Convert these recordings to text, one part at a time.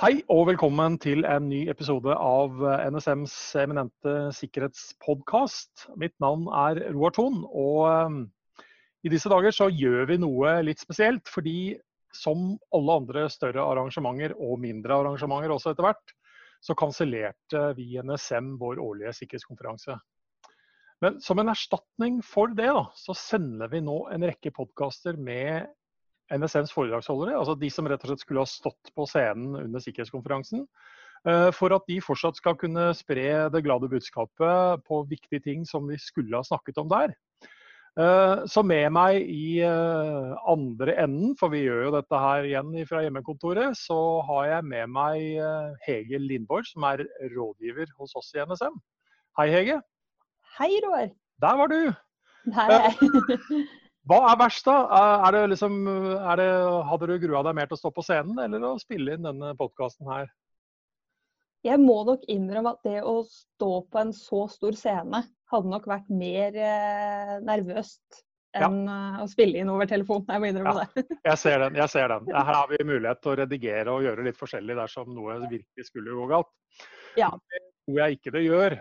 Hei og velkommen til en ny episode av NSMs eminente sikkerhetspodkast. Mitt navn er Roar Thon, og um, i disse dager så gjør vi noe litt spesielt. Fordi som alle andre større arrangementer, og mindre arrangementer også etter hvert, så kansellerte vi i NSM vår årlige sikkerhetskonferanse. Men som en erstatning for det, da, så sender vi nå en rekke podkaster med NSMs foredragsholdere, altså de som rett og slett skulle ha stått på scenen under sikkerhetskonferansen, eh, for at de fortsatt skal kunne spre det glade budskapet på viktige ting som vi skulle ha snakket om der. Eh, så med meg i eh, andre enden, for vi gjør jo dette her igjen fra hjemmekontoret, så har jeg med meg Hege Lindborg, som er rådgiver hos oss i NSM. Hei, Hege. Hei, Roar. Der var du. Der er jeg. Hva er verst, da? Er det liksom, er det, hadde du grua deg mer til å stå på scenen, eller å spille inn denne podkasten her? Jeg må nok innrømme at det å stå på en så stor scene hadde nok vært mer eh, nervøst enn ja. Eh, å spille inn over telefon. Jeg må innrømme ja, det. jeg ser den. jeg ser den. Her har vi mulighet til å redigere og gjøre litt forskjellig dersom noe virkelig skulle gå galt. Ja. Det tror jeg ikke det gjør.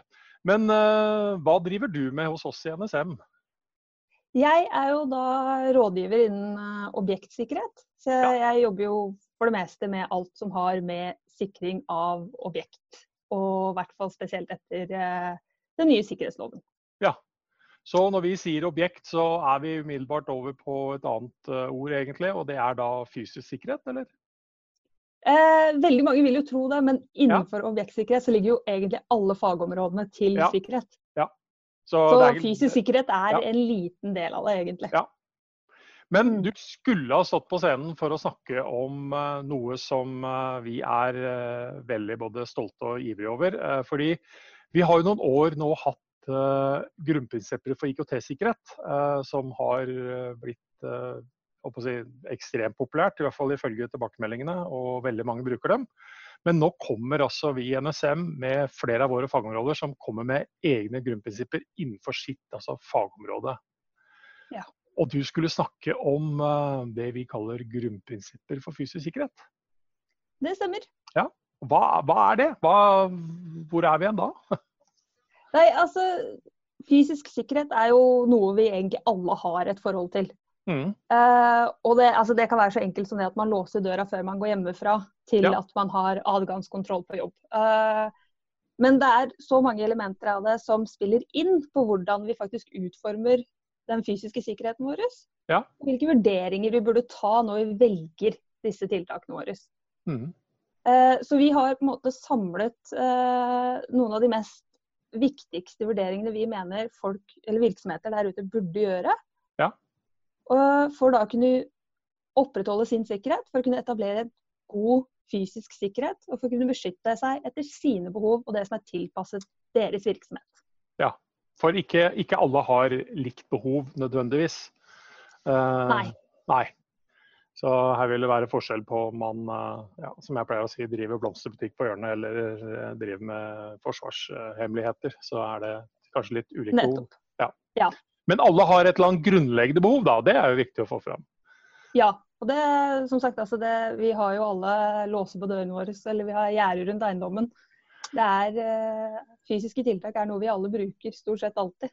Men uh, hva driver du med hos oss i NSM? Jeg er jo da rådgiver innen eh, objektsikkerhet. Så jeg jobber jo for det meste med alt som har med sikring av objekt. Og i hvert fall spesielt etter eh, den nye sikkerhetsloven. Ja. Så når vi sier objekt, så er vi umiddelbart over på et annet eh, ord, egentlig. Og det er da fysisk sikkerhet, eller? Eh, veldig mange vil jo tro det, men innenfor ja. objektsikkerhet så ligger jo egentlig alle fagområdene til ja. sikkerhet. Så, så er, fysisk sikkerhet er ja. en liten del av det, egentlig. Ja. Men mm. du skulle ha stått på scenen for å snakke om uh, noe som uh, vi er uh, veldig både stolte og ivrige over. fordi vi har jo noen år nå hatt grunnprinsipper for IKT-sikkerhet, som har blitt si, ekstremt populært, i hvert fall ifølge tilbakemeldingene, og veldig mange bruker dem. Men nå kommer altså vi i NSM med flere av våre fagområder som kommer med egne grunnprinsipper innenfor sitt altså fagområde. Ja. Og du skulle snakke om uh, det vi kaller grunnprinsipper for fysisk sikkerhet. Det stemmer. Ja. Hva, hva er det? Hva, hvor er vi igjen da? Nei, altså Fysisk sikkerhet er jo noe vi egentlig alle har et forhold til. Mm. Uh, og det, altså det, kan være så enkelt som det at man låser døra før man går hjemmefra, til ja. at man har adgangskontroll på jobb. Uh, men det er så mange elementer av det som spiller inn på hvordan vi faktisk utformer den fysiske sikkerheten vår. Ja. Hvilke vurderinger vi burde ta når vi velger disse tiltakene våre. Mm. Uh, så vi har på en måte samlet noen av de mest viktigste vurderingene vi mener folk eller virksomheter der ute burde gjøre for da å kunne opprettholde sin sikkerhet, for å kunne etablere god fysisk sikkerhet, og for å kunne beskytte seg etter sine behov og det som er tilpasset deres virksomhet. Ja, for ikke, ikke alle har likt behov nødvendigvis. Uh, nei. nei. Så her vil det være forskjell på om man uh, ja, som jeg pleier å si, driver blomsterbutikk på hjørnet eller uh, driver med forsvarshemmeligheter. Så er det kanskje litt ulike behov. Ja. ja. Men alle har et eller annet grunnleggende behov, da. Det er jo viktig å få fram. Ja. Og det, som sagt, altså det, vi har jo alle låser på dørene våre, eller vi har gjerder rundt eiendommen. Det er, eh, fysiske tiltak er noe vi alle bruker stort sett alltid.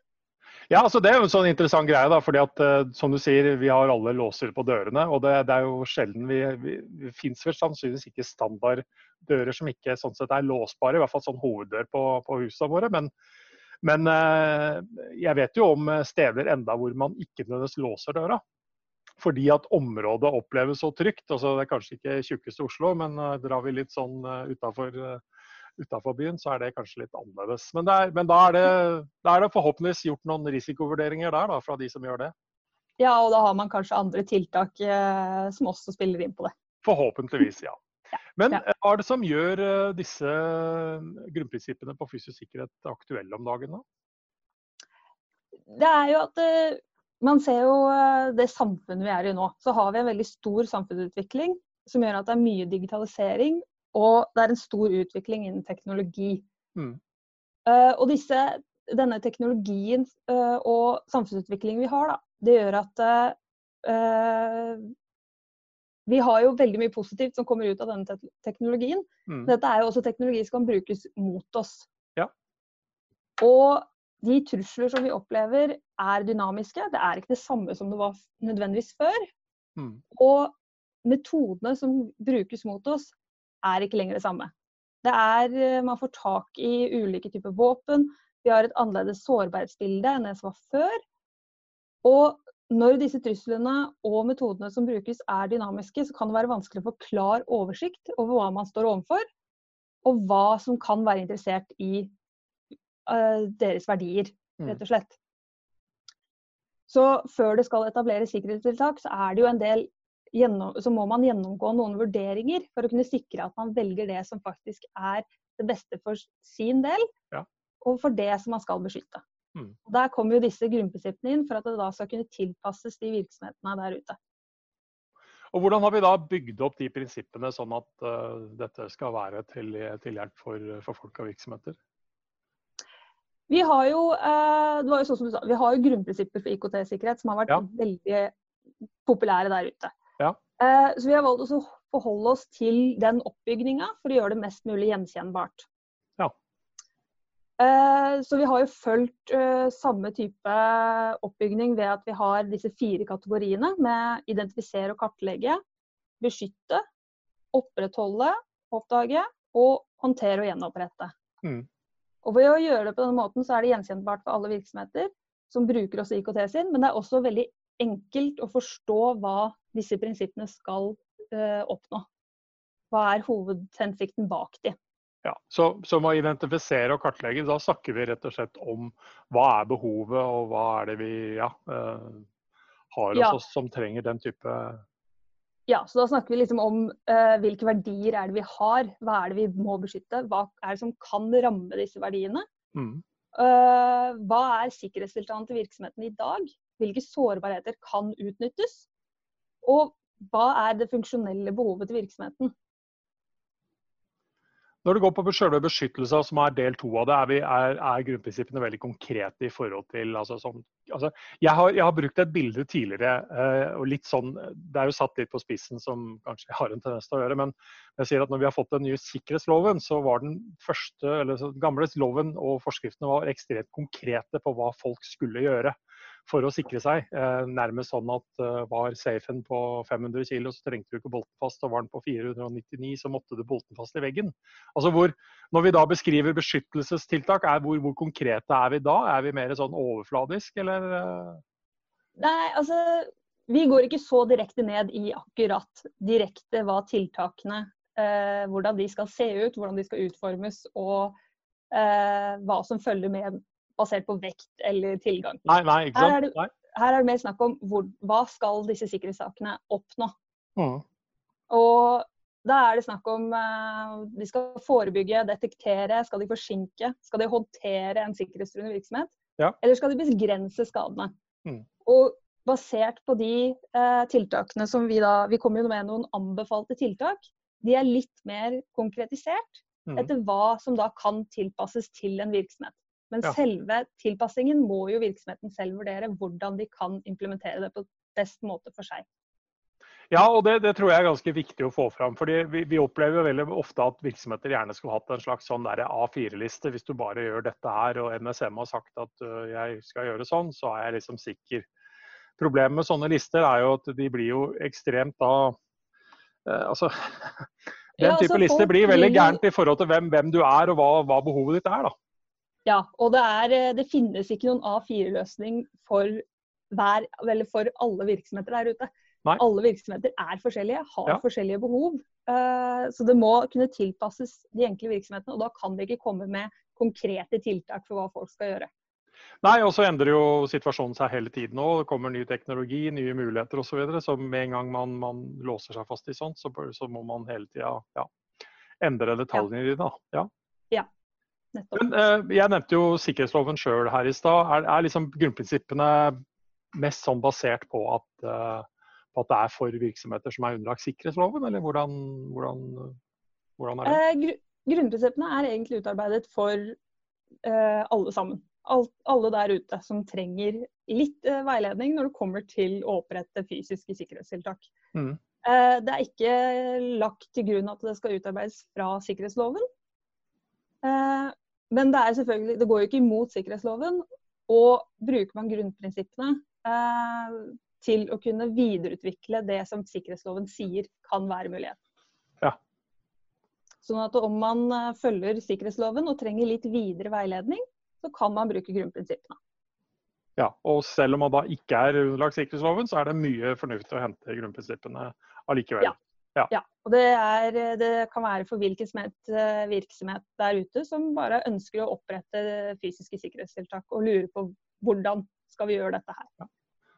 Ja, altså Det er jo en sånn interessant greie. da, fordi at eh, som du sier, Vi har alle låser på dørene. og Det, det er jo sjelden vi, vi, vi finnes vel sannsynligvis ikke standarddører som ikke sånn sett er låsbare. I hvert fall sånn hoveddør på, på husene våre. Men men eh, jeg vet jo om steder enda hvor man ikke nødvendigvis låser døra. Fordi at området oppleves så trygt. altså Det er kanskje ikke tjukkeste Oslo, men eh, drar vi litt sånn eh, utafor byen, så er det kanskje litt annerledes. Men, er, men da, er det, da, er det, forhåpentligvis gjort noen risikovurderinger der da, fra de som gjør det. Ja, og da har man kanskje andre tiltak eh, som også spiller inn på det. Forhåpentligvis, ja. Men ja. hva er det som gjør eh, disse grunnprinsippene på fysisk sikkerhet aktuelle om dagen? da? Det er jo at man ser jo det samfunnet vi er i nå. Så har vi en veldig stor samfunnsutvikling som gjør at det er mye digitalisering, og det er en stor utvikling innen teknologi. Mm. Og disse, denne teknologien og samfunnsutviklingen vi har, da, det gjør at vi har jo veldig mye positivt som kommer ut av denne te teknologien. Mm. Dette er jo også teknologi som kan brukes mot oss. Ja. Og de trusler som vi opplever, er dynamiske. Det er ikke det samme som det var nødvendigvis før. Mm. Og metodene som brukes mot oss, er ikke lenger det samme. Det er, eh, Man får tak i ulike typer våpen. Vi har et annerledes sårbarhetsbilde enn det som var før. Og når disse truslene og metodene som brukes er dynamiske, så kan det være vanskelig å få klar oversikt over hva man står overfor, og hva som kan være interessert i uh, deres verdier, mm. rett og slett. Så før det skal etableres sikkerhetstiltak, så, er det jo en del gjennom, så må man gjennomgå noen vurderinger for å kunne sikre at man velger det som faktisk er det beste for sin del, ja. og for det som man skal beskytte. Mm. Der kommer jo disse grunnprinsippene inn for at det da skal kunne tilpasses de virksomhetene der ute. Og Hvordan har vi da bygd opp de prinsippene sånn at uh, dette skal være til, til hjelp for, for, folk og virksomheter? Vi har jo, uh, det var jo sånn som du sa, vi har jo grunnprinsipper for IKT-sikkerhet som har vært ja. veldig populære der ute. Ja. Uh, så vi har valgt å forholde oss til den oppbygninga for å gjøre det mest mulig gjenkjennbart. Eh, så vi har jo fulgt eh, samme type oppbygning ved at vi har disse fire kategoriene med identifisere og kartlegge, beskytte, opprettholde, oppdage og håndtere og gjenopprette. Mm. Og Ved å gjøre det på denne måten så er det gjenkjennbart for alle virksomheter som bruker også IKT sin, men det er også veldig enkelt å forstå hva disse prinsippene skal uh, oppnå. Hva er hovedhensikten bak de. Ja, så, så med å identifisere og kartlegge, da snakker vi rett og slett om hva er behovet, og hva er det vi ja, uh, har hos ja. oss som trenger den type Ja, så da snakker vi liksom om uh, hvilke verdier er det vi har, hva er det vi må beskytte, hva er det som kan ramme disse verdiene. Mm. Uh, hva er sikkerhetstiltakene til virksomheten i dag? Hvilke sårbarheter kan utnyttes? Og hva er det funksjonelle behovet til virksomheten? Når det går på selve beskyttelsen, som er del to av det, er, vi, er, er, grunnprinsippene veldig konkrete i forhold til altså, som, altså, jeg, har, jeg, har, brukt et bilde tidligere, eh, og litt sånn, det er jo satt litt på spissen, som kanskje har en tendens til å gjøre. Men jeg sier at når vi har fått den nye sikkerhetsloven, så var den første, eller så, gamle loven og forskriftene var ekstremt konkrete på hva folk skulle gjøre for å sikre seg. Eh, nærmest sånn at eh, var safen på 500 kg, så trengte du ikke bolten fast. Og var den på 499, så måtte du bolten fast i veggen. Altså hvor, Når vi da beskriver beskyttelsestiltak, er hvor, hvor konkrete er vi da? Er vi mer sånn overfladisk, eller? Eh? Nei, altså vi går ikke så direkte ned i akkurat direkte hva tiltakene eh, Hvordan de skal se ut, hvordan de skal utformes og eh, hva som følger med basert på vekt eller tilgang. Nei, nei, ikke sant? Her er det, her er det mer snakk om hvor, hva skal disse sikkerhetssakene oppnå. Mm. Og da er det snakk om uh, de skal forebygge, detektere, skal de forsinke? Skal de håndtere en sikkerhetstruende virksomhet? Ja. Eller skal de begrense skadene? Mm. Og basert på de uh, tiltakene som vi da Vi kommer jo med noen anbefalte tiltak. De er litt mer konkretisert mm. etter hva som da kan tilpasses til en virksomhet. Men ja. selve tilpassingen må jo virksomheten selv vurdere hvordan de kan implementere det på best måte for seg. Ja, og det, det, tror jeg er ganske viktig å få fram. fordi vi, vi, opplever jo veldig ofte at virksomheter gjerne skulle hatt en slags sånn A4-liste. Hvis du bare gjør dette her, og NSM har sagt at uh, jeg skal gjøre sånn, så er jeg liksom sikker. Problemet med sånne lister er jo at de blir jo ekstremt da uh, Altså Den ja, type altså, lister blir veldig gærent i forhold til hvem, hvem du er og hva, hva behovet ditt er. da. Ja, og det, er, eh, det finnes ikke noen A4-løsning for, for alle virksomheter der ute. Nei. Alle virksomheter er forskjellige, har ja. forskjellige behov. Uh, så det må kunne tilpasses de enkle virksomhetene, og da kan det ikke komme med konkrete tiltak for hva folk skal gjøre. Nei, og så endrer jo situasjonen seg hele tiden òg. Det kommer ny teknologi, nye muligheter osv. Så, videre, så med en gang man, man, låser seg fast i sånt, så, så må man hele tida ja, endre detaljene i det. Da. ja. Men, uh, jeg nevnte jo sikkerhetsloven sjøl her i stad. Er, er liksom grunnprinsippene mest sånn basert på at, uh, på at, det er for virksomheter som er underlagt sikkerhetsloven, eller hvordan, hvordan, hvordan er det? Uh, grunnprinsippene er egentlig utarbeidet for alle sammen. Alt, alle der ute som trenger litt veiledning når det kommer til å opprette fysiske sikkerhetstiltak. Mm. Eh, det er ikke lagt til grunn at det skal utarbeides fra sikkerhetsloven. Eh, men det, er selvfølgelig, det går jo ikke imot sikkerhetsloven. Og bruker man grunnprinsippene eh, til å kunne videreutvikle det som sikkerhetsloven sier kan være mulighet. Ja. Sånn at om man følger sikkerhetsloven og trenger litt videre veiledning, så kan man bruke grunnprinsippene. Ja, og selv om man da ikke er underlagt sikkerhetsloven, så er det mye fornuftig å hente grunnprinsippene allikevel. Ja. Ja. ja. Og det, er, det, kan være for hvilken som helst eh, virksomhet der ute som bare ønsker å opprette fysiske sikkerhetstiltak og lurer på hvordan skal vi gjøre dette her. Ja.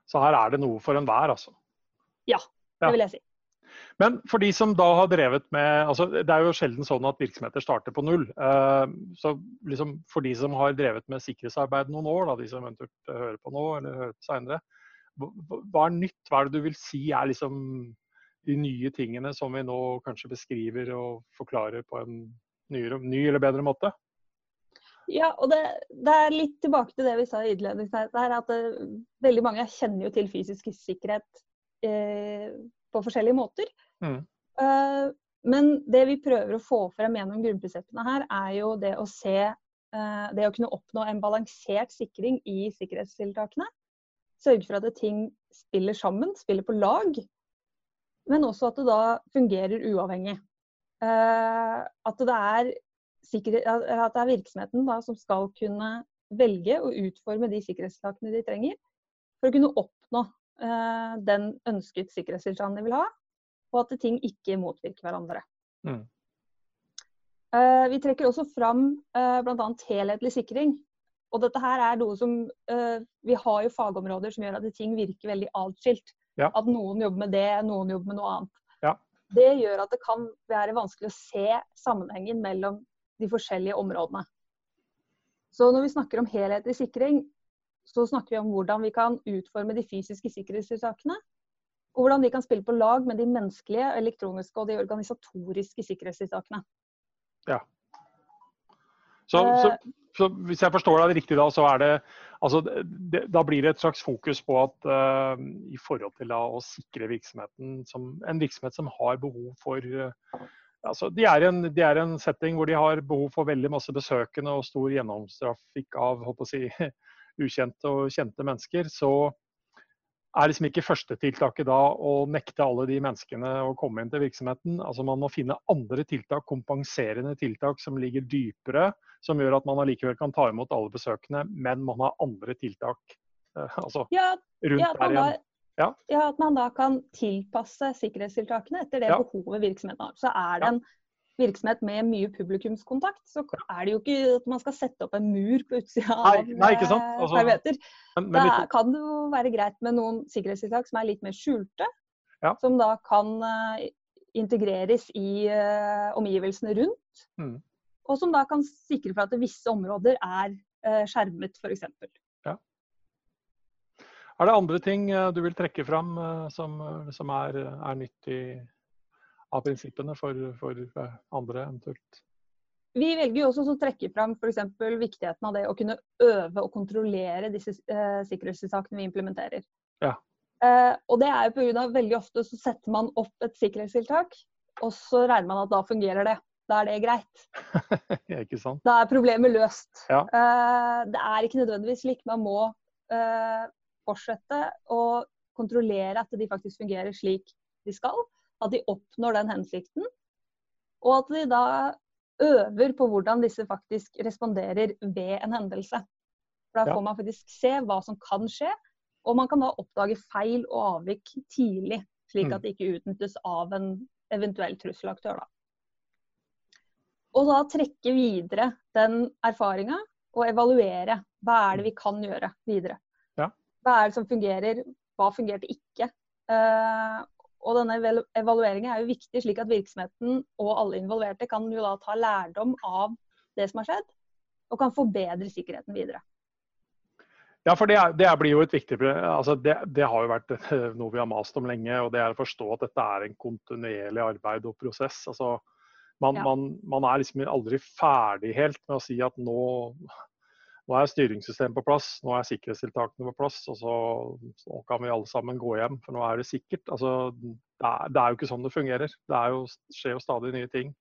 Så her er det noe for enhver, altså? Ja, det vil jeg si. Men for de som da har drevet med altså Det er jo sjelden sånn at virksomheter starter på null. Eh, så liksom for de som har drevet med sikkerhetsarbeid noen år, da, de som eventuelt hører på nå eller hører på seinere, hva er nytt? Hva er det du vil si er liksom de nye tingene som vi nå kanskje beskriver og forklarer på en nyere, ny eller bedre måte? Ja, og det, det, er litt tilbake til det vi sa innledningsvis her, at det, eh, veldig mange kjenner jo til fysisk sikkerhet eh, på forskjellige måter. Mm. Uh, men det vi prøver å få frem gjennom grunnprinsippene her, er jo det å se uh, Det å kunne oppnå en balansert sikring i sikkerhetstiltakene. Sørge for at ting spiller sammen, spiller på lag. Men også at det da fungerer uavhengig. Uh, at, det er at det er virksomheten da, som skal kunne velge å utforme de sikkerhetstiltakene de trenger for å kunne oppnå Eh, den ønsket sikkerhetstilstanden de vil ha, og at ting ikke motvirker hverandre. Mm. Eh, vi trekker også fram uh, bl.a. helhetlig sikring. Og dette her er noe som Vi har jo fagområder som gjør at ting virker veldig atskilt. Ja. At noen jobber med det, noen jobber med noe annet. Ja. Det gjør at det kan være vanskelig å se sammenhengen mellom de forskjellige områdene. Så når vi snakker om helhetlig sikring, så snakker vi om hvordan vi kan utforme de fysiske sikkerhetstiltakene. Og hvordan de kan spille på lag med de menneskelige, elektroniske og de organisatoriske sikkerhetstiltakene. Ja. Så, så, eh. så, hvis jeg forstår deg riktig, da, så er det altså, det, Da blir det et slags fokus på at uh, i forhold til da, å sikre virksomheten som en virksomhet som har behov for uh, altså, de, er en, de er en setting hvor de har behov for veldig masse besøkende og stor gjennomstrafikk av håper å si, ukjente og kjente mennesker, så er liksom ikke førstetiltaket da å nekte alle de menneskene å komme inn til virksomheten. Altså Man må finne andre tiltak, kompenserende tiltak som ligger dypere, som gjør at man allikevel kan ta imot alle besøkende, men man har andre tiltak eh, altså, ja, rundt ja, der igjen. Ja. ja. At man da kan tilpasse sikkerhetstiltakene etter det behovet virksomheten har. Så er det en virksomhet med mye publikumskontakt, så er det jo ikke at man skal sette opp en mur på utsida av nei? Eh, altså, perimeter. Da kan det jo være greit med noen sikkerhetstiltak som er litt mer skjulte. Ja. Som da kan uh, integreres i uh, omgivelsene rundt. Mm. Og som da kan sikre for at visse områder er uh, skjermet, f.eks. Ja. Er det andre ting du vil trekke fram som, som er, er nytt i av prinsippene for, for andre eventuelt? Vi velger jo også å trekke fram f.eks. viktigheten av det å kunne øve og kontrollere disse eh, sikkerhetstiltakene vi implementerer. Ja. Eh, og det er jo pga. veldig ofte så setter man opp et sikkerhetstiltak, og så regner man at da fungerer det. Da er det greit. ja, ikke sant? Da er problemet løst. Ja. Eh, det er ikke nødvendigvis slik. Man må eh, fortsette å kontrollere at de faktisk fungerer slik de skal at de oppnår den hensikten. Og at de da øver på hvordan disse faktisk responderer ved en hendelse. For Da får man faktisk se hva som kan skje, og man kan da oppdage feil og avvik tidlig. Slik at mm. det ikke utnyttes av en eventuell trusselaktør. Da. Og da trekke videre den erfaringa og evaluere. Hva er det vi kan gjøre videre? Ja. Hva er det som fungerer, hva fungerte ikke? Og denne evalueringen er jo viktig, slik at virksomheten og alle involverte kan jo da ta lærdom av det som har skjedd, og kan forbedre sikkerheten videre. Ja, for det, det blir jo et viktig altså det, det, har jo vært noe vi har mast om lenge. og Det er å forstå at dette er en kontinuerlig arbeid og prosess. altså man, ja. man, man er liksom aldri ferdig helt med å si at nå nå er styringssystemet på plass, nå er sikkerhetstiltakene på plass, og så, så, kan vi alle sammen gå hjem, for nå er det sikkert. Altså, det er, det er, jo ikke sånn det fungerer. Det jo, skjer jo stadig nye ting.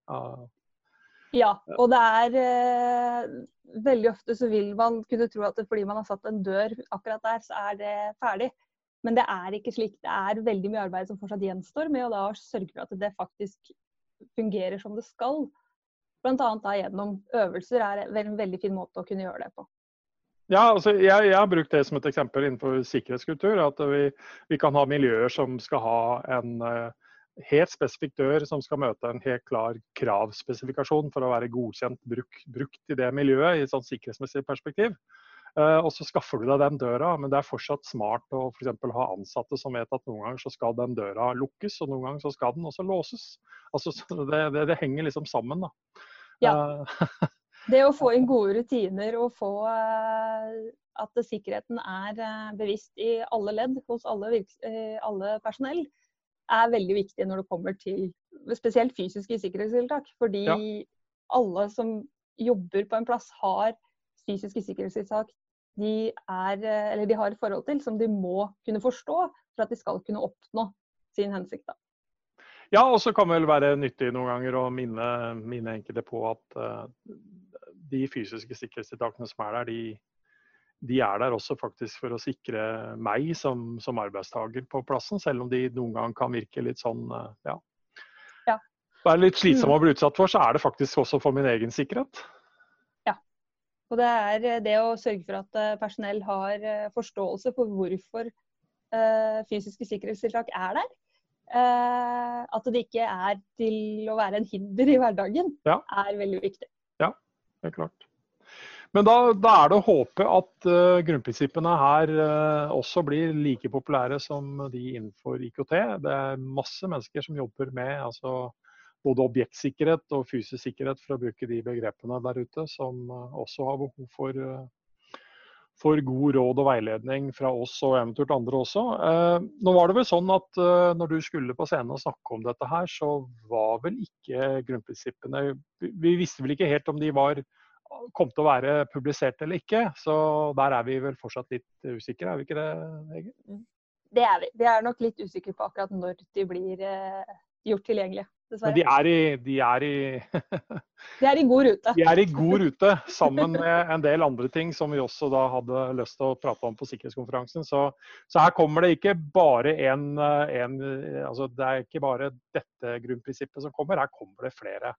Ja, og det er eh, Veldig ofte så vil man kunne tro at fordi man har satt en dør akkurat der, så er det ferdig. Men det er ikke slik. Det er veldig mye arbeid som fortsatt gjenstår med å da sørge for at det faktisk fungerer som det skal. Bl.a. gjennom øvelser er en veldig fin måte å kunne gjøre det på. Ja, altså jeg, jeg, har brukt det som et eksempel innenfor sikkerhetskultur. At vi, vi kan ha miljøer som skal ha en uh, helt spesifikk dør som skal møte en helt klar kravspesifikasjon for å være godkjent bruk, brukt i det miljøet i et sånt sikkerhetsmessig perspektiv. Uh, og så skaffer du deg den døra, men det er fortsatt smart å for ha ansatte som vet at noen ganger så skal den døra lukkes, og noen ganger så skal den også låses. Altså, det, det, det henger liksom sammen. da. Ja. Uh, Det å få inn gode rutiner og få uh, at sikkerheten er uh, bevisst i alle ledd hos alle, uh, alle, personell, er veldig viktig når det kommer til spesielt fysiske sikkerhetstiltak. Fordi ja. alle som jobber på en plass, har fysiske sikkerhetstiltak de, er, de har forhold til som de må kunne forstå for at de skal kunne oppnå sin hensikt. Da. Ja, og så kan det vel være nyttig noen ganger å minne, minne enkelte på at de fysiske sikkerhetstiltakene som er der, de, de, er der også faktisk for å sikre meg som, som arbeidstaker på plassen, selv om de noen gang kan virke litt sånn eh, ja. ja. Være litt slitsomme å bli utsatt for, så er det faktisk også for min egen sikkerhet. Ja. Og det er eh, det å sørge for at eh, personell har forståelse for hvorfor fysiske sikkerhetstiltak er der. at det ikke er til å være en hinder i hverdagen, ja. er veldig viktig helt klart. Men da, da, er det å håpe at uh, grunnprinsippene her uh, også blir like populære som de innenfor IKT. Det er masse mennesker som jobber med altså, både objektsikkerhet og fysisk sikkerhet, for å bruke de begrepene der ute, som uh, også har behov for, for, god råd og veiledning fra oss og eventuelt andre også. nå var det vel sånn at når du skulle på scenen og snakke om dette her, så var vel ikke grunnprinsippene Vi visste vel ikke helt om de var kom til å være publisert eller ikke. Så der er vi vel fortsatt litt usikre, er vi ikke det, Hege? Mm. Det er vi. Vi er nok litt usikre på akkurat når de blir eh, gjort tilgjengelige. Dessverre. Men de er i De er i, de er i god rute. De er i god rute, sammen med en del andre ting som vi også da hadde lyst til å prate om på sikkerhetskonferansen. Så, så her kommer det ikke bare en, en altså Det er ikke bare dette grunnprinsippet som kommer, her kommer det flere.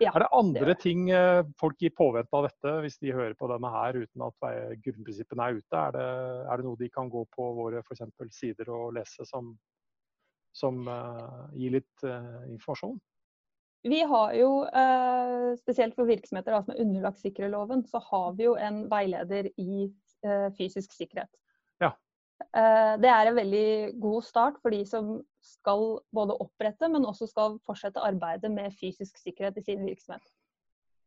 Ja, er det andre det ting eh, folk i påvente av dette, hvis de hører på denne her uten at grunnprinsippene er ute? Er det, er det, noe de kan gå på våre for sider og lese som, som uh, gir litt uh, informasjon? Vi har jo, uh, spesielt for virksomheter som er underlagt sikkerhetsloven, så har vi jo en veileder i fysisk sikkerhet. Eh, det er en veldig god start for de som skal både opprette, men også skal fortsette arbeidet med fysisk sikkerhet i sin virksomhet.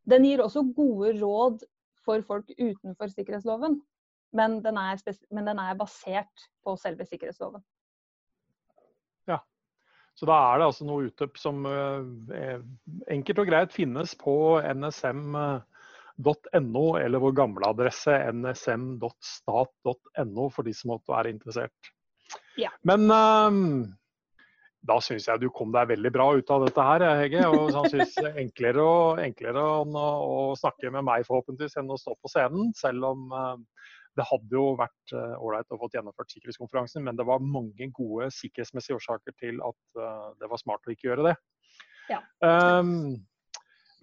Den gir også gode råd for folk utenfor sikkerhetsloven, men den er, men den er basert på selve sikkerhetsloven. Så da er det altså noe utøp som uh, enkelt og greit finnes på NSM. Uh, eller vår gamle adresse nsm.stat.no for de som måtte være interessert. Ja. Men um, da syns jeg du kom deg veldig bra ut av dette her, Hege. Og sannsynligvis enklere, og, enklere å, å, snakke med meg forhåpentligvis enn å stå på scenen. Selv om det hadde jo vært ålreit uh, å få gjennomført sikkerhetskonferansen, men det var mange gode sikkerhetsmessige årsaker til at uh, det var smart å ikke gjøre det. Ja. Um,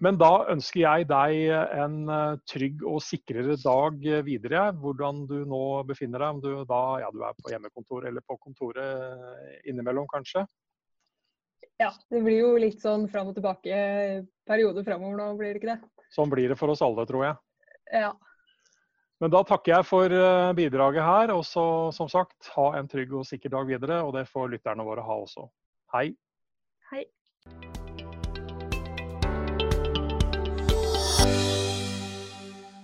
men da ønsker jeg deg en eh, trygg og sikrere dag videre. Hvordan du nå befinner deg. Om du da ja, du er på hjemmekontor eller på kontoret innimellom, kanskje? Ja, det blir jo litt sånn fram og tilbake periode framover nå, blir det ikke det? Sånn blir det for oss alle, tror jeg. Ja. Men da takker jeg for eh, bidraget her. Og så, som sagt, ha en trygg og sikker dag videre. Og det får lytterne våre ha også. Hei. Hei.